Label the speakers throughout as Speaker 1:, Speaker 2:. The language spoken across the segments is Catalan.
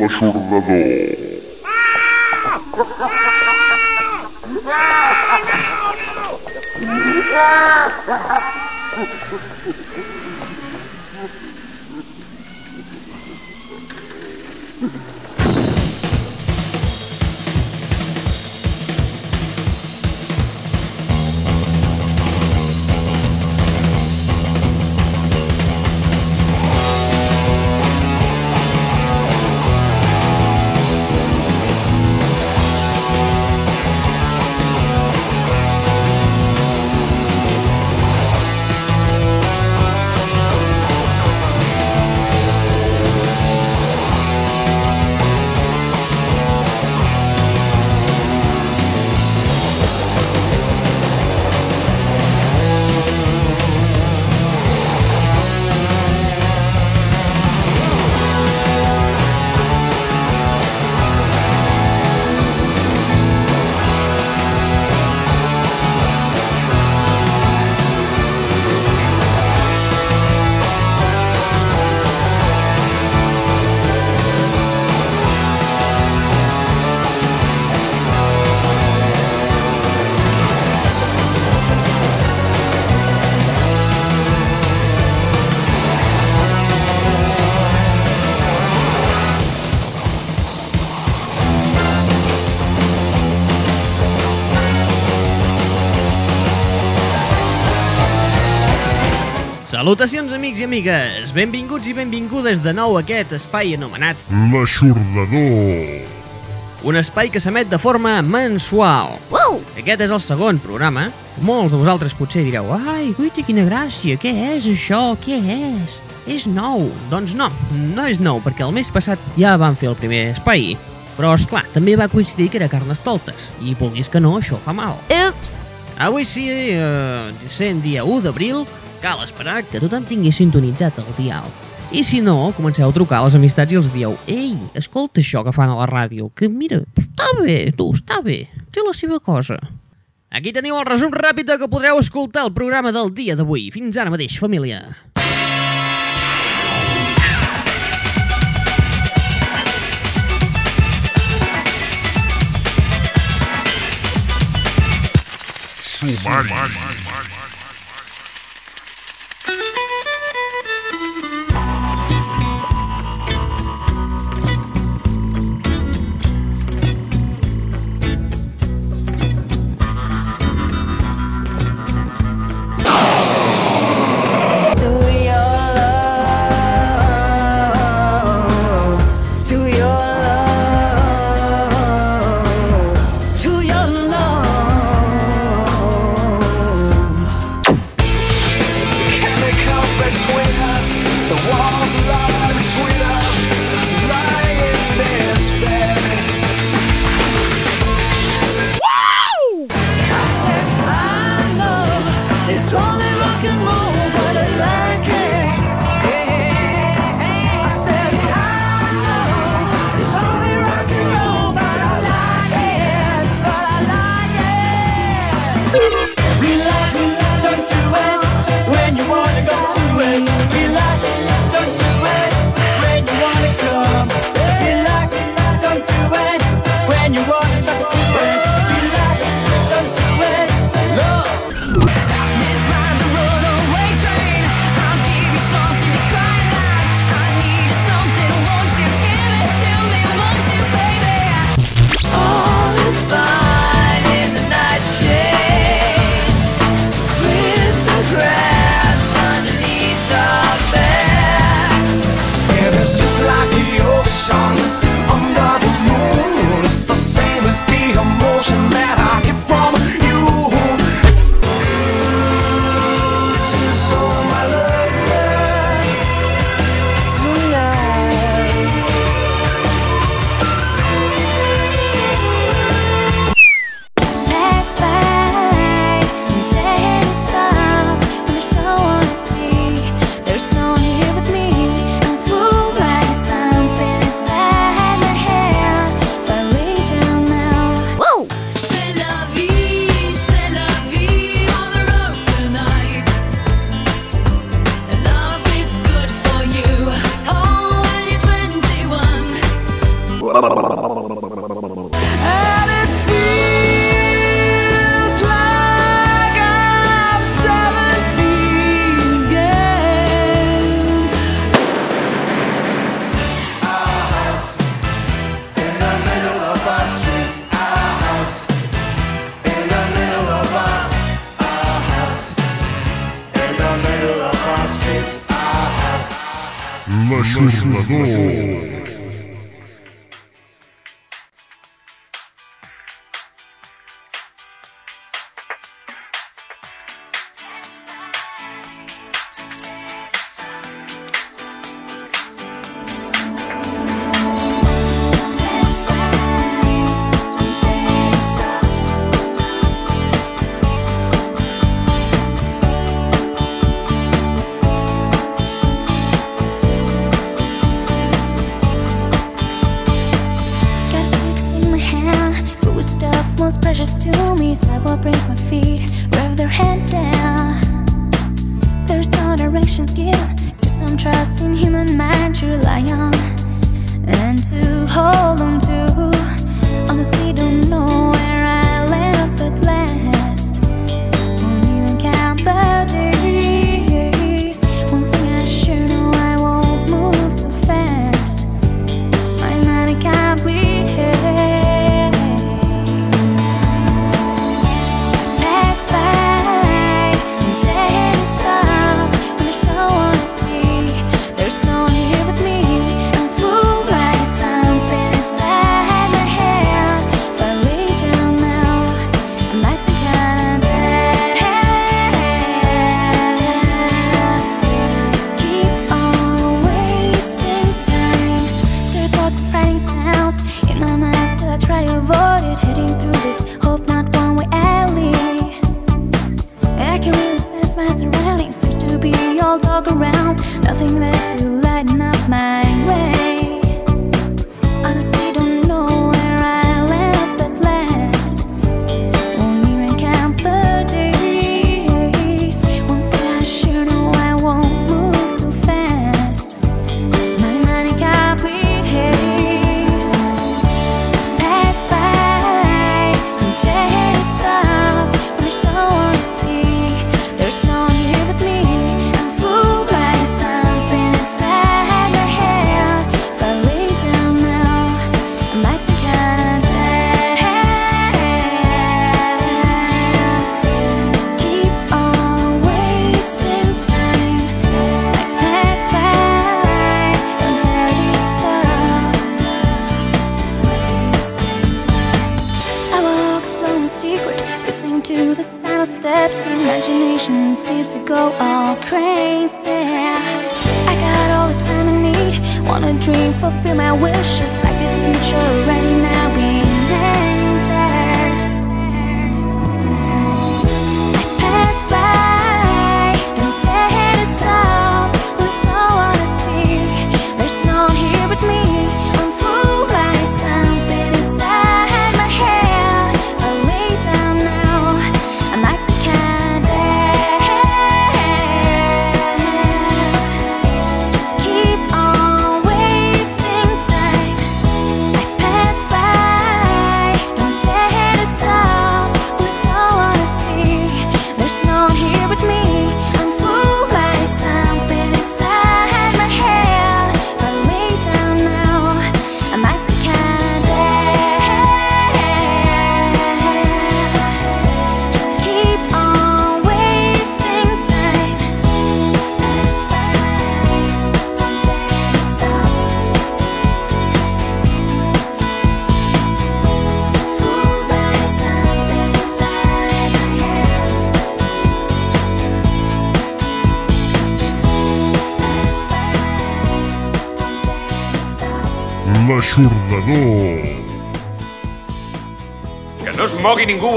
Speaker 1: Benvingut a
Speaker 2: Salutacions amics i amigues, benvinguts i benvingudes de nou a aquest espai anomenat
Speaker 1: L'aixordador.
Speaker 2: un espai que s'emet de forma mensual.
Speaker 3: Wow!
Speaker 2: Aquest és el segon programa. Molts de vosaltres potser direu Ai, guaita, quina gràcia, què és això, què és? És nou. Doncs no, no és nou, perquè el mes passat ja vam fer el primer espai. Però, és clar, també va coincidir que era Carnestoltes, i vulguis que no, això fa mal.
Speaker 3: Ups!
Speaker 2: Avui sí, eh, sent dia 1 d'abril, cal esperar que tothom tingui sintonitzat el dial. I si no, comenceu a trucar a les amistats i els dieu Ei, escolta això que fan a la ràdio, que mira, està bé, tu, està bé, té la seva cosa. Aquí teniu el resum ràpid que podreu escoltar el programa del dia d'avui. Fins ara mateix, família.
Speaker 1: Sumari.
Speaker 3: To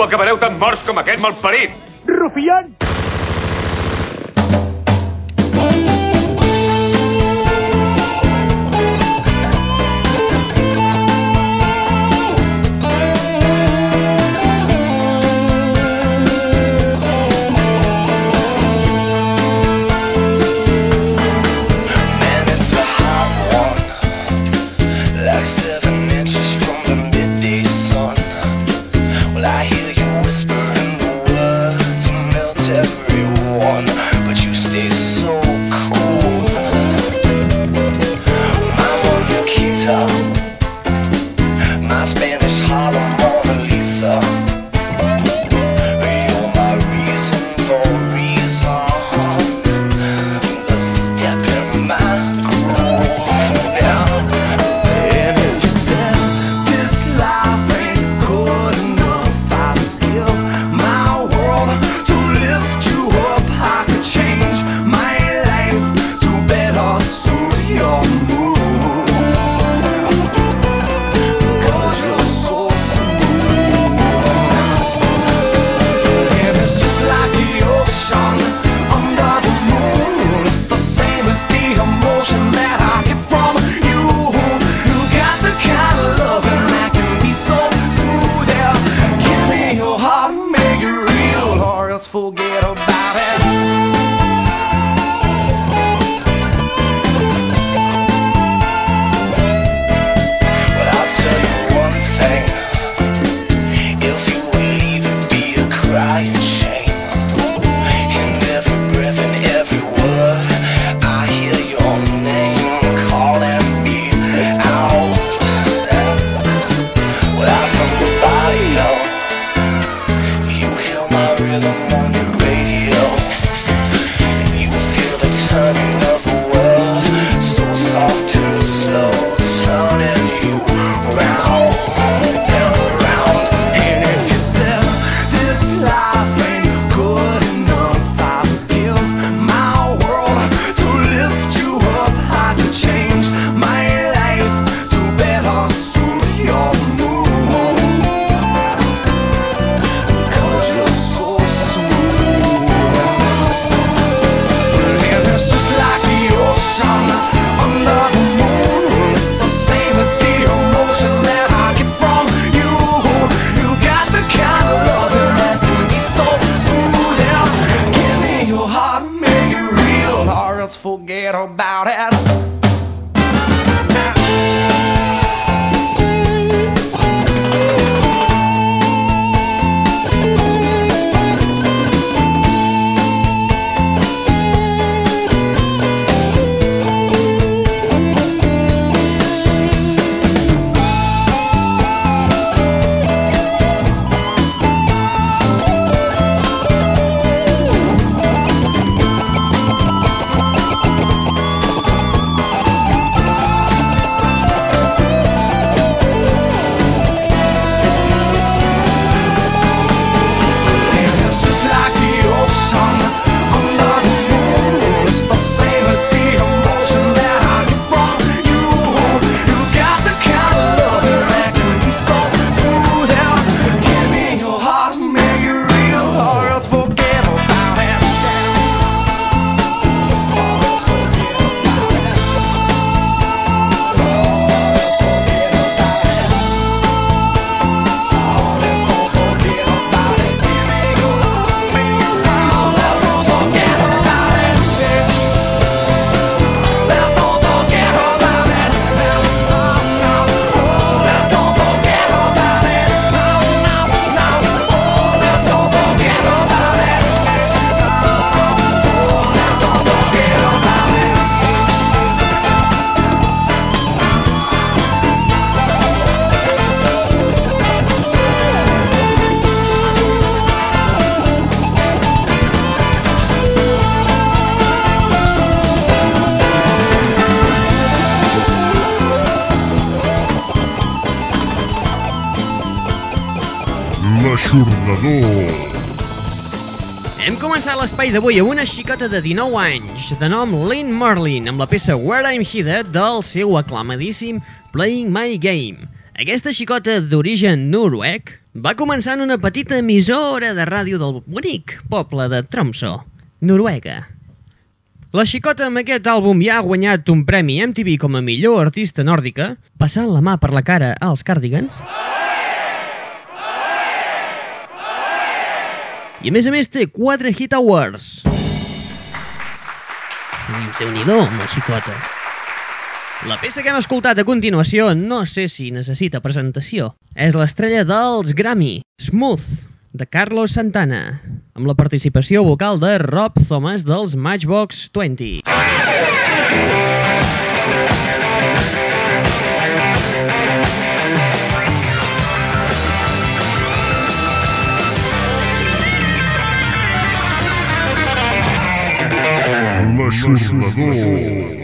Speaker 4: acabareu tan morts com aquest malparit!
Speaker 5: Rufián!
Speaker 2: l'espai d'avui a una xicota de 19 anys, de nom Lynn Marlin, amb la peça Where I'm Hidden del seu aclamadíssim Playing My Game. Aquesta xicota d'origen noruec va començar en una petita emissora de ràdio del bonic poble de Tromsø, Noruega. La xicota amb aquest àlbum ja ha guanyat un premi MTV com a millor artista nòrdica, passant la mà per la cara als Cardigans... Ah! I a més a més té 4 Hit Awards. Déu-n'hi-do, una xicota. La peça que hem escoltat a continuació no sé si necessita presentació. És l'estrella dels Grammy, Smooth, de Carlos Santana, amb la participació vocal de Rob Thomas dels Matchbox 20.
Speaker 3: Sussurrador.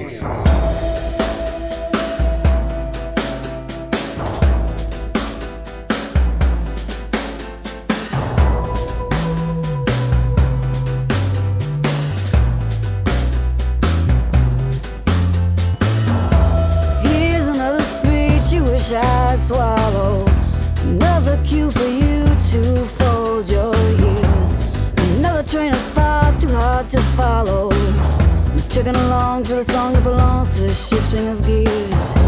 Speaker 3: to the song that belongs to the shifting of gears.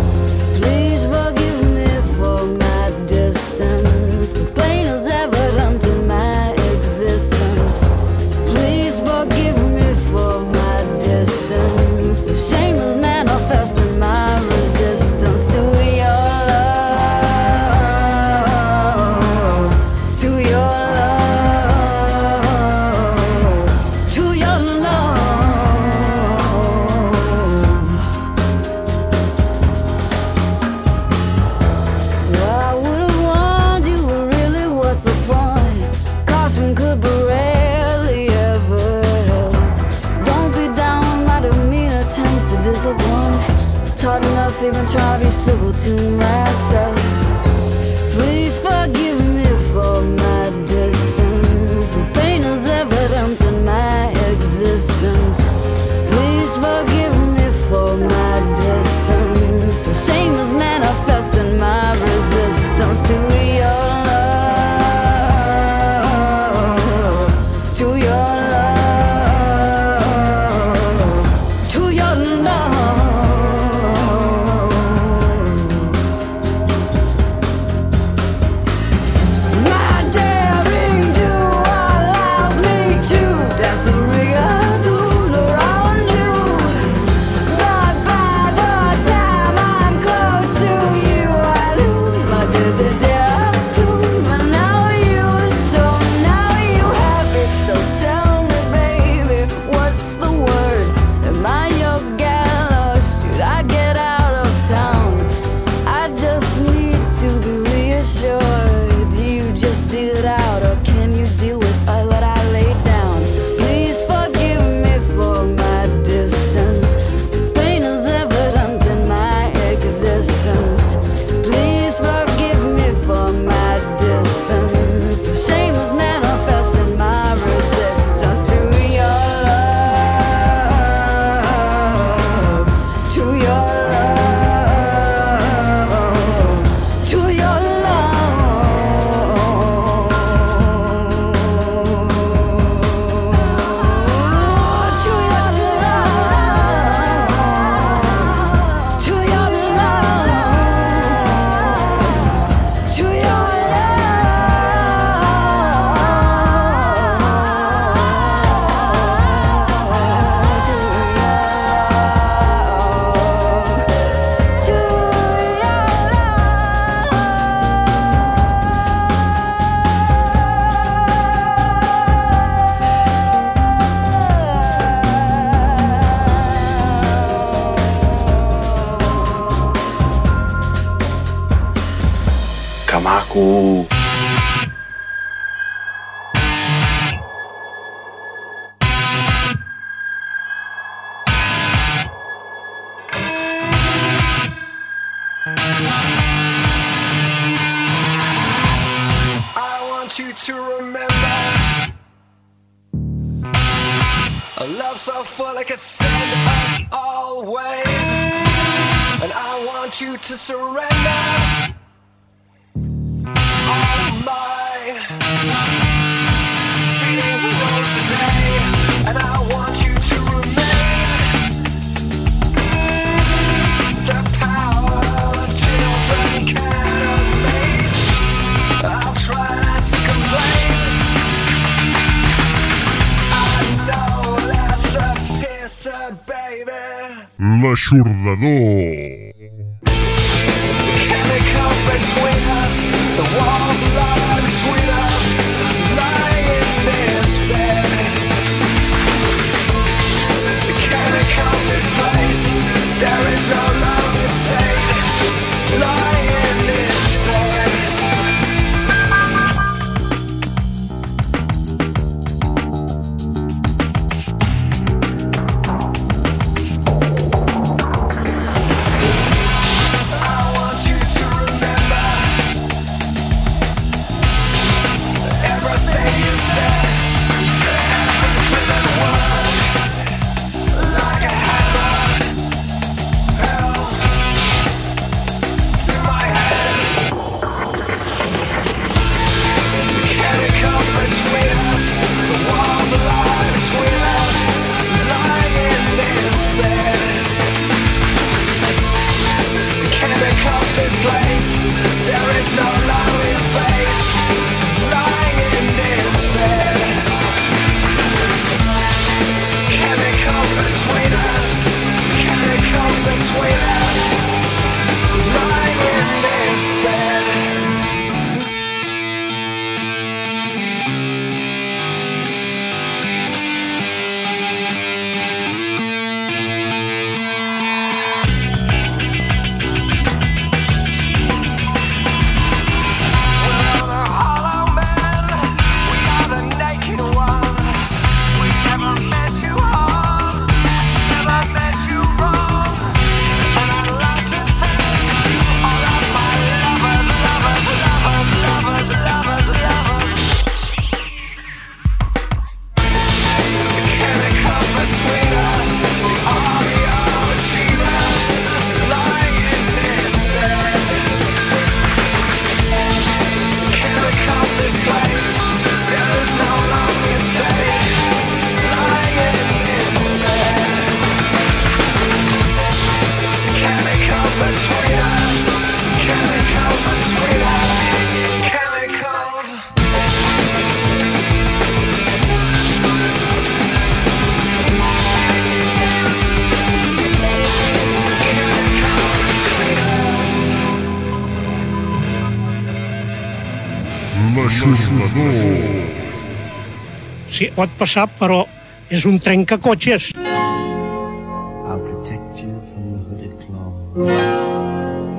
Speaker 6: sí, pot passar, però és un trencacotxes.
Speaker 1: I'll protect you from the hooded claw.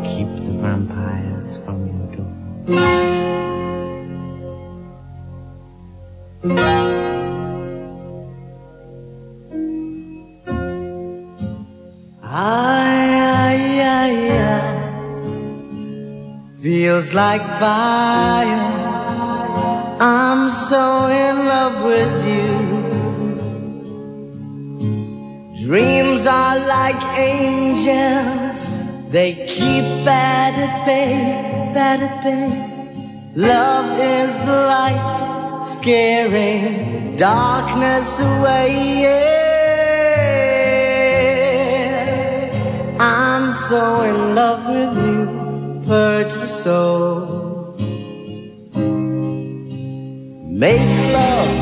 Speaker 1: Keep the vampires from your door. Ay, ay, ay, ay. Feels like violence. They keep at it, babe, at it, babe. Love is the light, scaring darkness away. Yeah. I'm so in love with you, purge the soul. Make love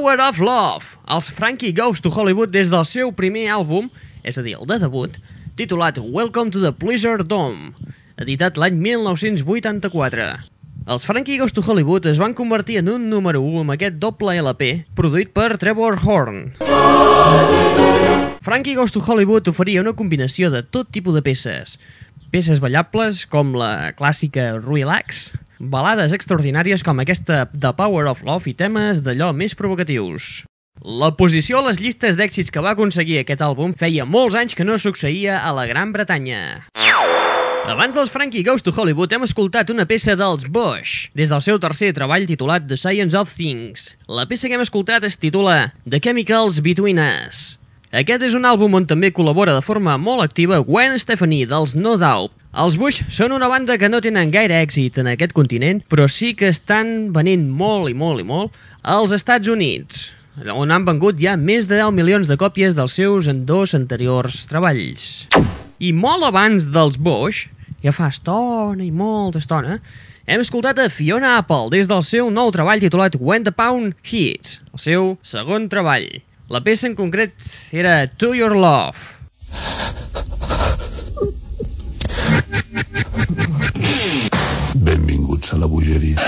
Speaker 1: Power of Love,
Speaker 2: els Frankie Goes to Hollywood des del seu primer àlbum, és a dir, el de debut, titulat Welcome to the Pleasure Dome, editat l'any 1984. Els Frankie Goes to Hollywood es van convertir en un número 1 amb aquest doble LP, produït per Trevor Horn. Frankie Goes to Hollywood oferia una combinació de tot tipus de peces. Peces ballables com la clàssica Relax, balades extraordinàries com aquesta The Power of Love i temes d'allò més provocatius. La posició a les llistes d'èxits que va aconseguir aquest àlbum feia molts anys que no succeïa a la Gran Bretanya. Abans dels Frankie Goes to Hollywood hem escoltat una peça dels Bush, des del seu tercer treball titulat The Science of Things. La peça que hem escoltat es titula The Chemicals Between Us. Aquest és un àlbum on també col·labora de forma molt activa Gwen Stefani dels No Doubt. Els Bush són una banda que no tenen gaire èxit en aquest continent, però sí que estan venint molt i molt i molt als Estats Units, on han vengut ja més de 10 milions de còpies dels seus en dos anteriors treballs. I molt abans dels Bush, ja fa estona i molta estona, hem escoltat a Fiona Apple des del seu nou treball titulat When the Pound Hits, el seu segon treball. La peça en concret era To Your Love.
Speaker 7: Benvinguts a la bogeria.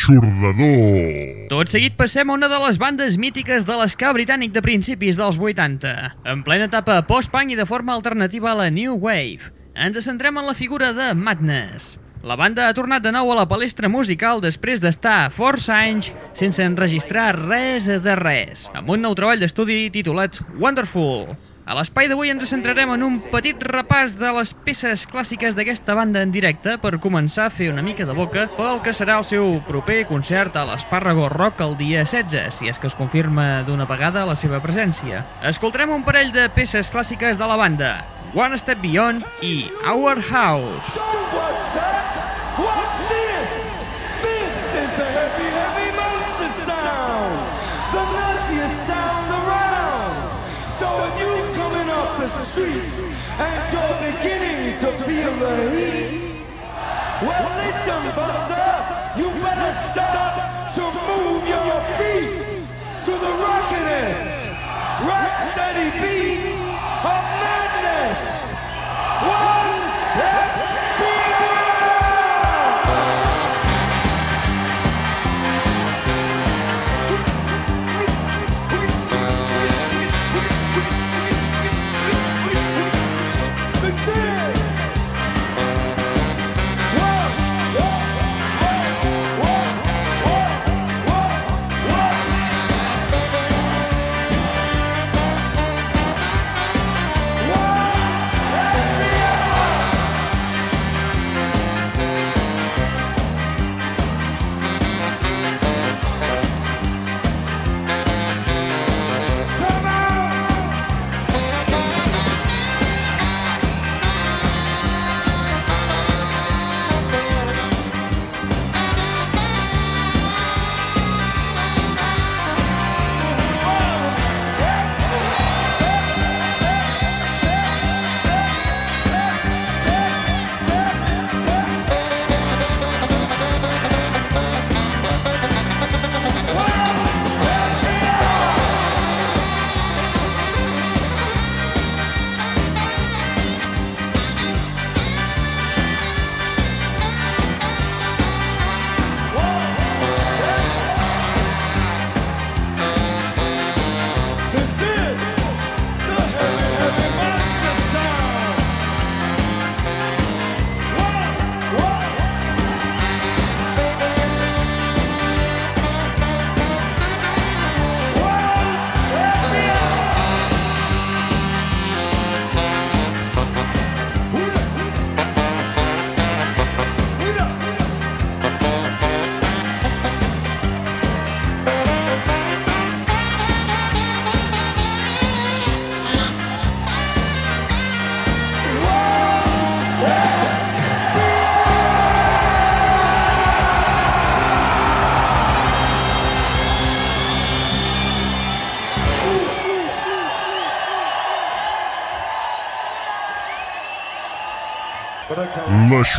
Speaker 8: L'aixordador.
Speaker 2: Tot seguit passem a una de les bandes mítiques de l'esca britànic de principis dels 80. En plena etapa post-punk i de forma alternativa a la New Wave. Ens centrem en la figura de Madness. La banda ha tornat de nou a la palestra musical després d'estar força anys sense enregistrar res de res, amb un nou treball d'estudi titulat Wonderful. A l'espai d'avui ens centrarem en un petit repàs de les peces clàssiques d'aquesta banda en directe per començar a fer una mica de boca pel que serà el seu proper concert a l'Espàrrago Rock el dia 16, si és que es confirma d'una vegada la seva presència. Escoltarem un parell de peces clàssiques de la banda, One Step Beyond i Our House.
Speaker 9: Don't watch that! This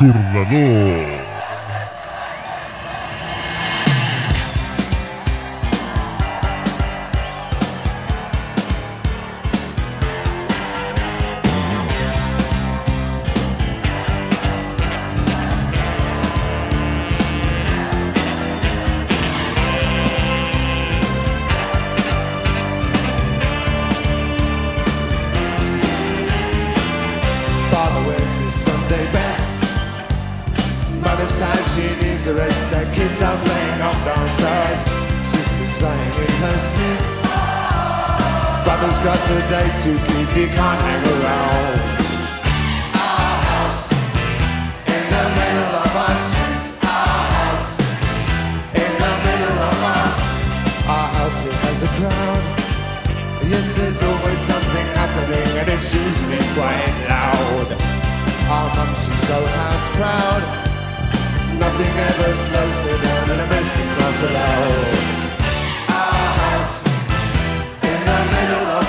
Speaker 8: L'aixordador.
Speaker 9: a day to keep, you coming around. Our house in the middle of. Our house in the middle of. Our house it has a crowd. Yes, there's always something happening, and it's usually quite loud. Our mum, she's so house proud. Nothing ever slows her down, and a message not allowed.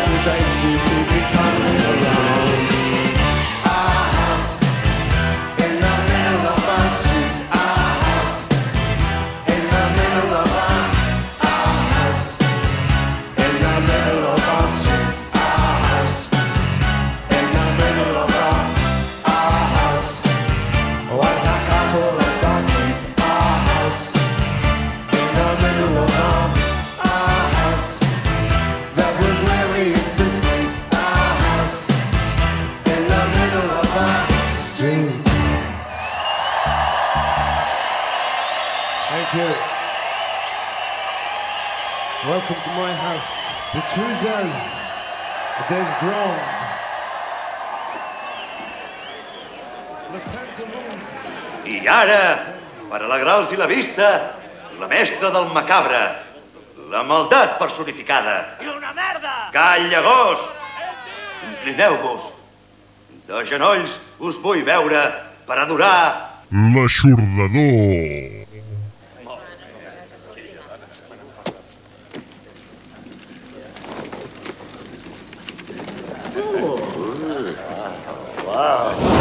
Speaker 9: hesitate to be coming around. Jesus, there's ground.
Speaker 4: I ara, per alegrar-los la vista, la mestra del macabre, la maldat personificada. I una merda! Calla, gos! Inclineu-vos. De genolls us vull veure per adorar...
Speaker 1: L'aixordador!
Speaker 10: Wow.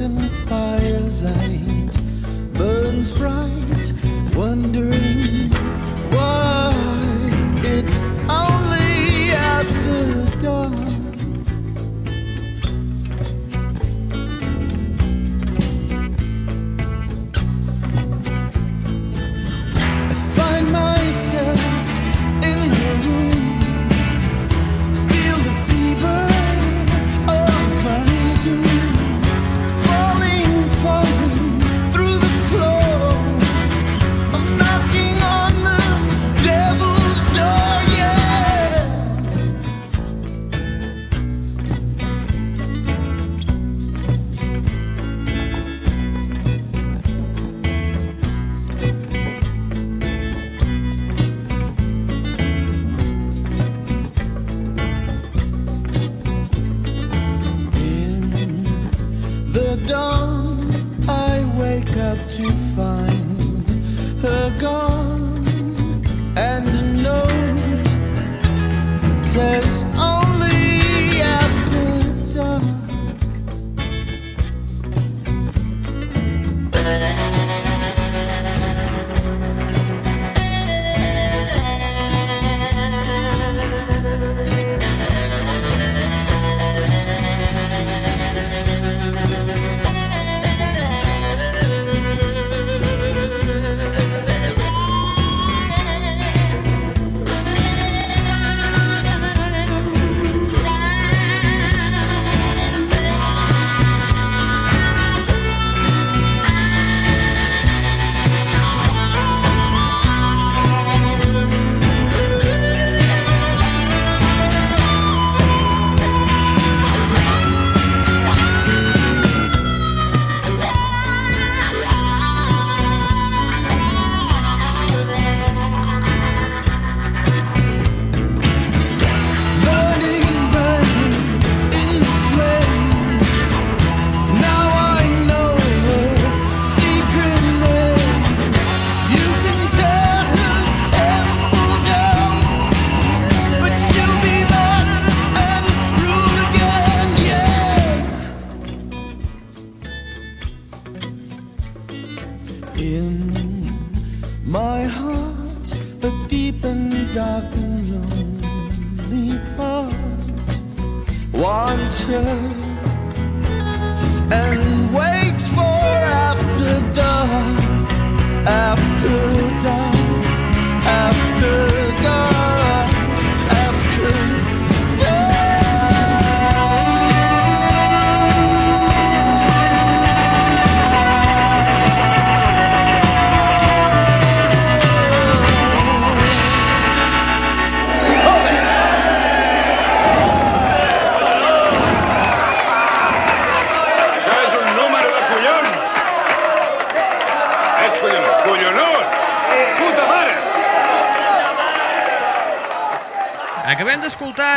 Speaker 10: distant firelight.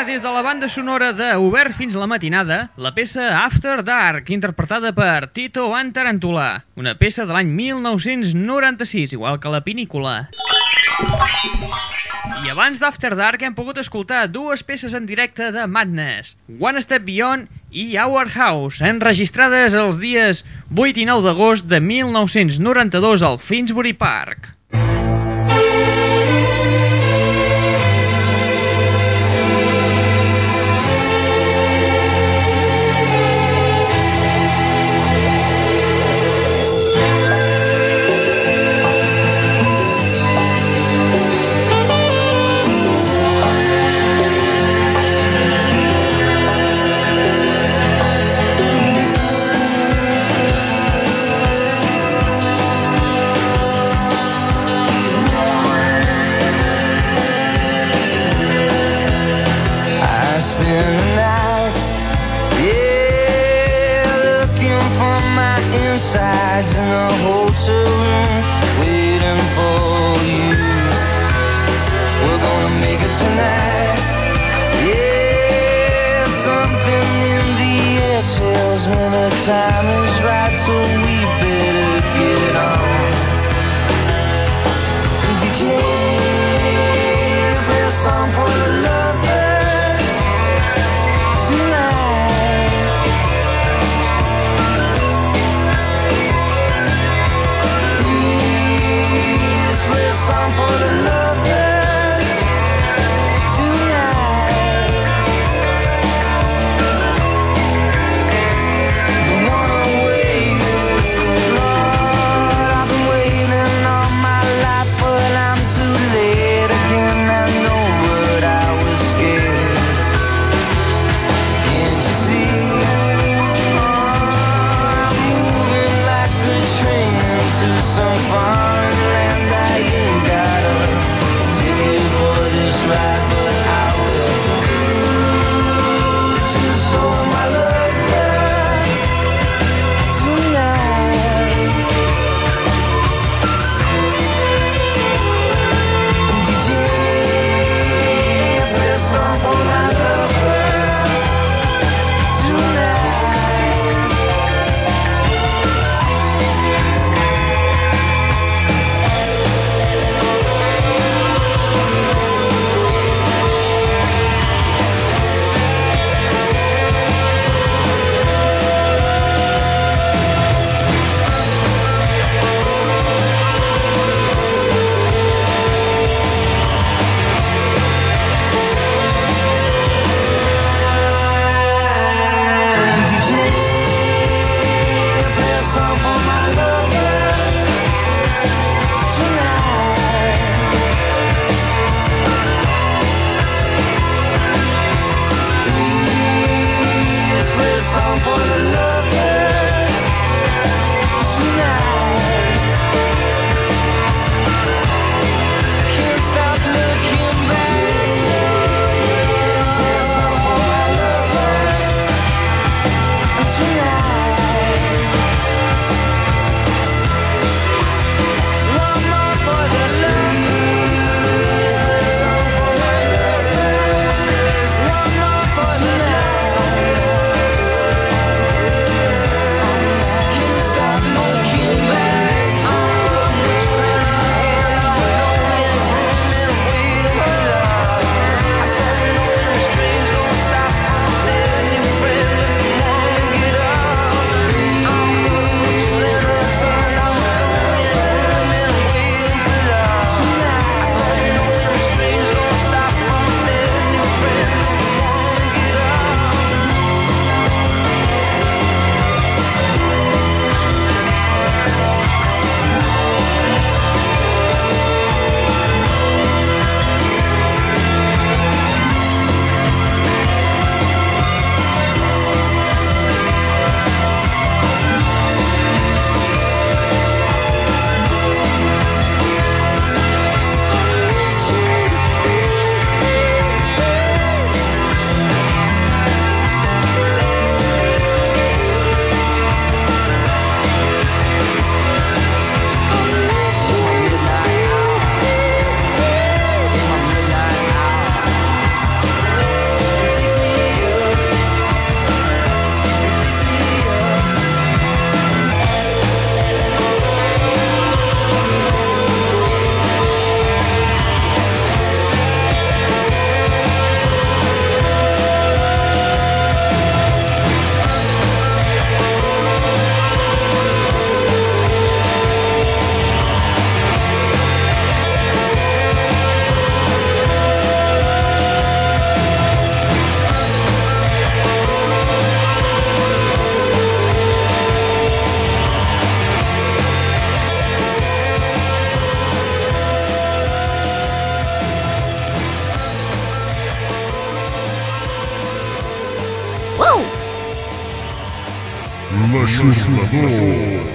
Speaker 1: des de la banda sonora de Obert fins la matinada la peça After Dark, interpretada per Tito Van Tarantula, una peça de l'any 1996, igual que la pinícola. I abans d'After Dark hem pogut escoltar dues peces en directe de Madness, One Step Beyond i Our House, enregistrades els dies 8 i 9 d'agost de 1992 al Finsbury Park.
Speaker 11: 那是石头。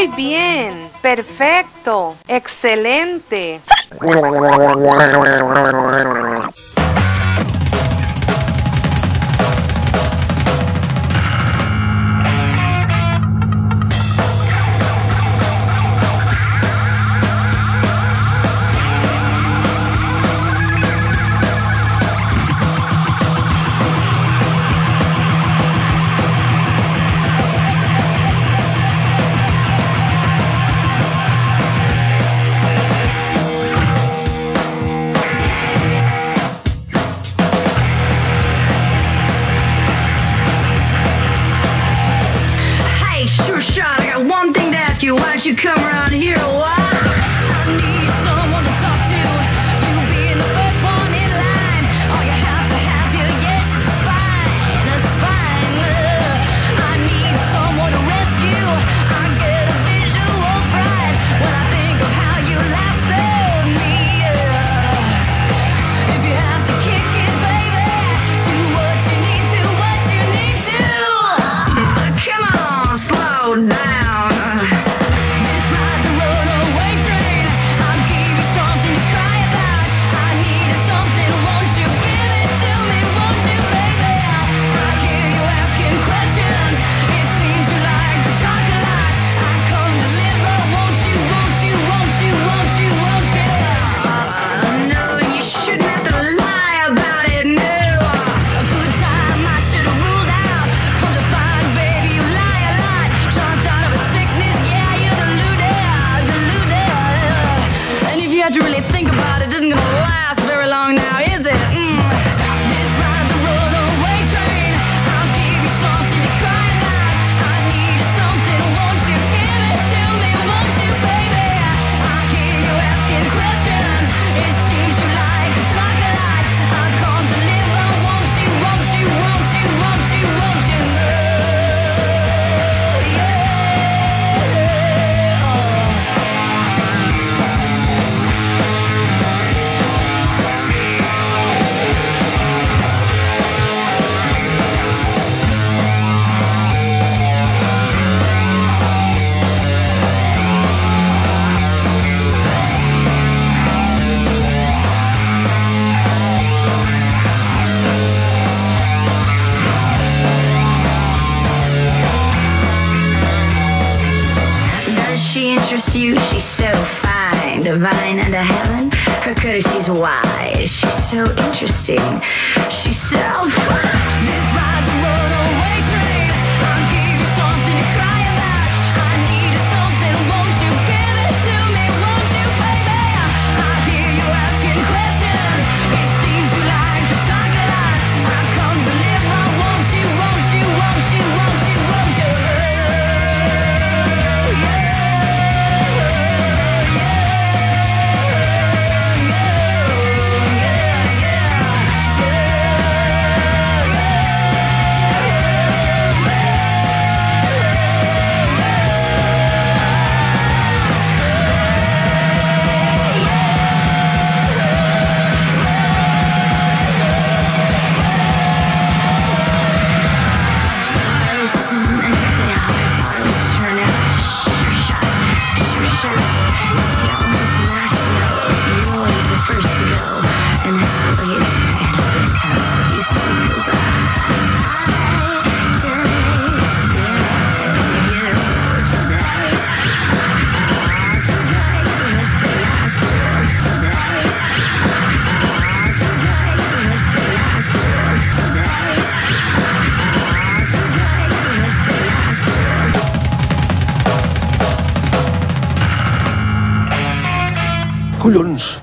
Speaker 12: Muy bien, perfecto, excelente.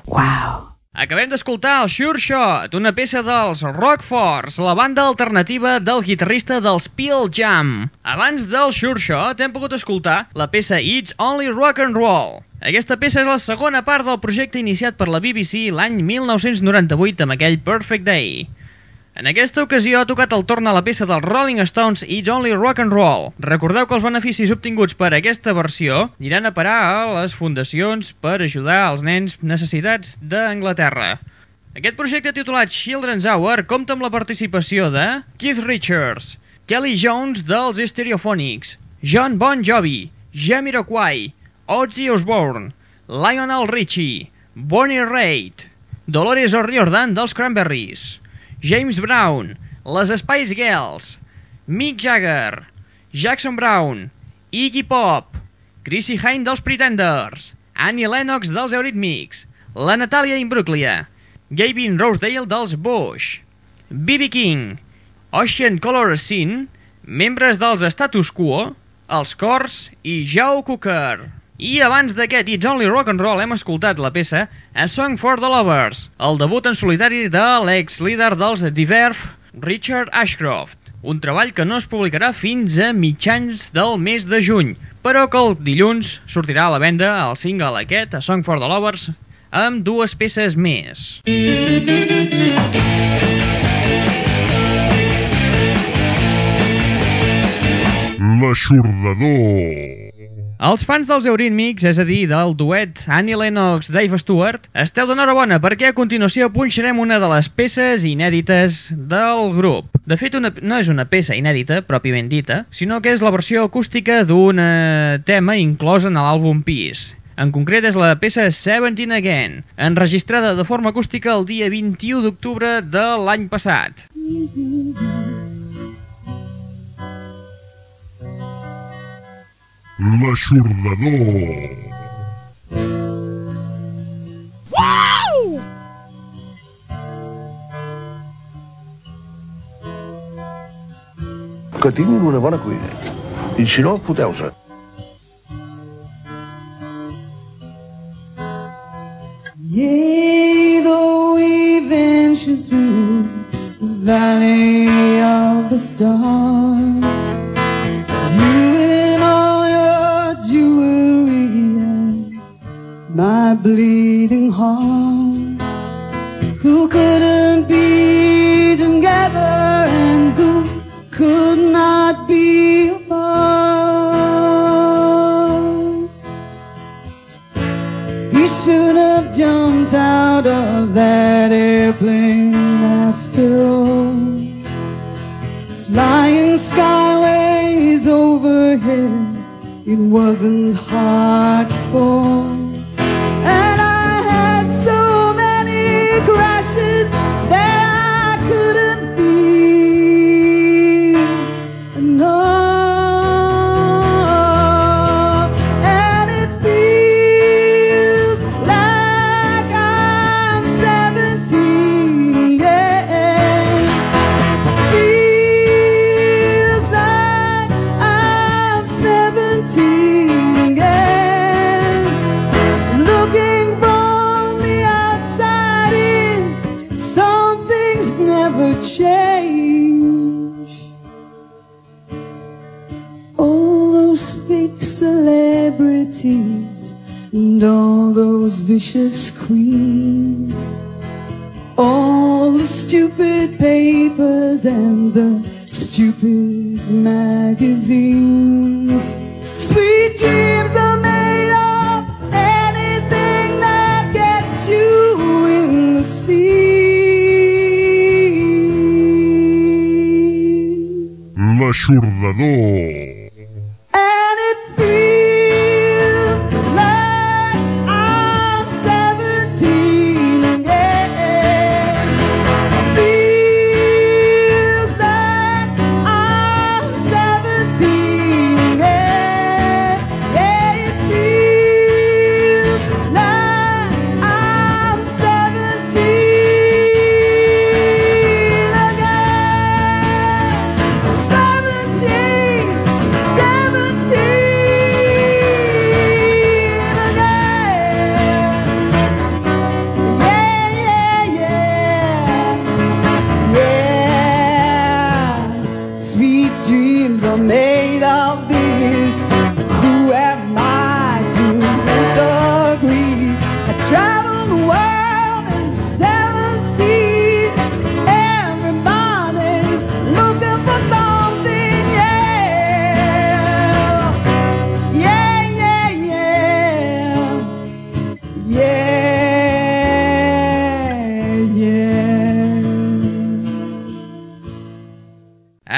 Speaker 2: Wow. Acabem d'escoltar el Sure Shot, una peça dels Rockforce, la banda alternativa del guitarrista dels Peel Jam. Abans del Sure Shot hem pogut escoltar la peça It's Only Rock and Roll. Aquesta peça és la segona part del projecte iniciat per la BBC l'any 1998 amb aquell Perfect Day. En aquesta ocasió ha tocat el torn a la peça dels Rolling Stones It's Only Rock and Roll. Recordeu que els beneficis obtinguts per aquesta versió aniran a parar a les fundacions per ajudar els nens necessitats d'Anglaterra. Aquest projecte titulat Children's Hour compta amb la participació de Keith Richards, Kelly Jones dels Stereophonics, John Bon Jovi, Jamiroquai, Ozzy Osbourne, Lionel Richie, Bonnie Raitt, Dolores O'Riordan dels Cranberries, James Brown, les Spice Girls, Mick Jagger, Jackson Brown, Iggy Pop, Chrissy Hine dels Pretenders, Annie Lennox dels Eurythmics, la Natalia Imbruglia, Gavin Rosedale dels Bush, B.B. King, Ocean Color Scene, membres dels Status Quo, els Cors i Joe Cooker. I abans d'aquest It's Only Rock and Roll hem escoltat la peça A Song for the Lovers, el debut en solitari de l'ex-líder dels The Verve, Richard Ashcroft. Un treball que no es publicarà fins a mitjans del mes de juny, però que el dilluns sortirà a la venda el single aquest, A Song for the Lovers, amb dues peces més.
Speaker 1: L'aixordador.
Speaker 2: Els fans dels Eurythmics, és a dir, del duet Annie Lennox-Dave Stewart, esteu d'enhorabona perquè a continuació punxarem una de les peces inèdites del grup. De fet, una, no és una peça inèdita, pròpiament dita, sinó que és la versió acústica d'un tema inclòs en l'àlbum Peace. En concret és la peça Seventeen Again, enregistrada de forma acústica el dia 21 d'octubre de l'any passat.
Speaker 1: L'aixordador.
Speaker 13: Que tinguin una bona cuina. I si no, foteu-se.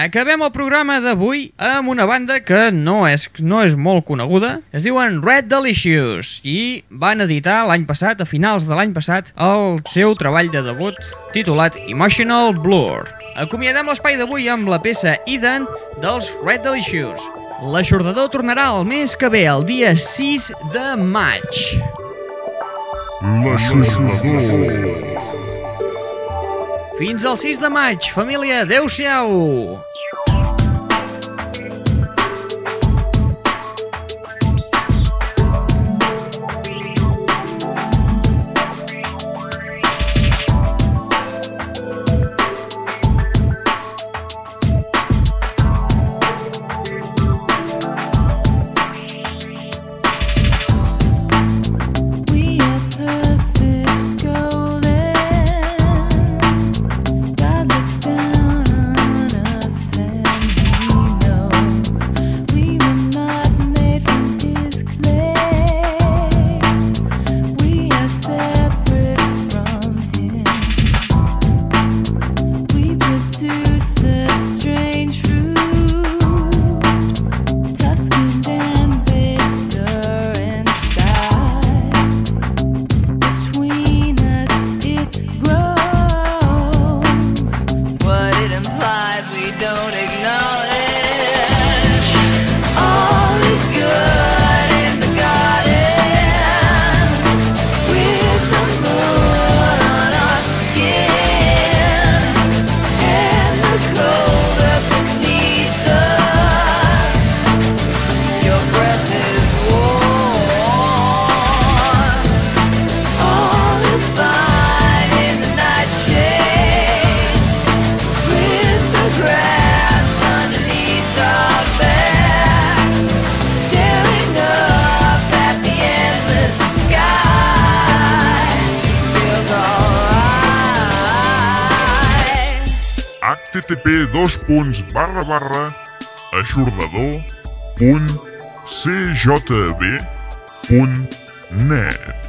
Speaker 2: Acabem el programa d'avui amb una banda que no és, no és molt coneguda. Es diuen Red Delicious i van editar l'any passat, a finals de l'any passat, el seu treball de debut titulat Emotional Blur. Acomiadem l'espai d'avui amb la peça Eden dels Red Delicious. L'aixordador tornarà el mes que ve, el dia 6 de maig.
Speaker 1: L'aixordador.
Speaker 2: Fins al 6 de maig, família.
Speaker 1: Adéu-siau. dos punts barra barra aixordador punt cjb punt net.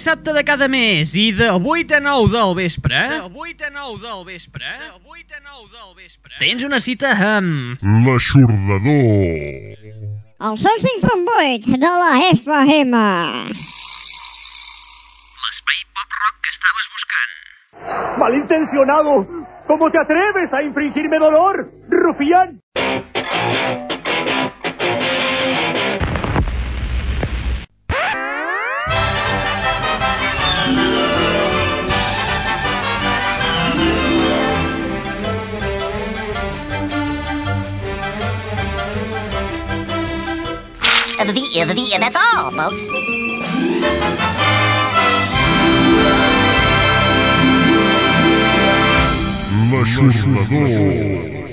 Speaker 2: dissabte de cada mes i de 8 a 9 del vespre... De 8 a 9 del vespre... De 8 a 9 del vespre... Tens una cita amb...
Speaker 1: L'aixordador.
Speaker 14: El 105.8 de la FM.
Speaker 2: L'espai pop-rock que estaves buscant.
Speaker 15: ¡Malintencionado! ¿Cómo te atreves a infringirme dolor, rufián?
Speaker 16: Uh, the, the, the, that's all, folks.
Speaker 1: L'aixordador.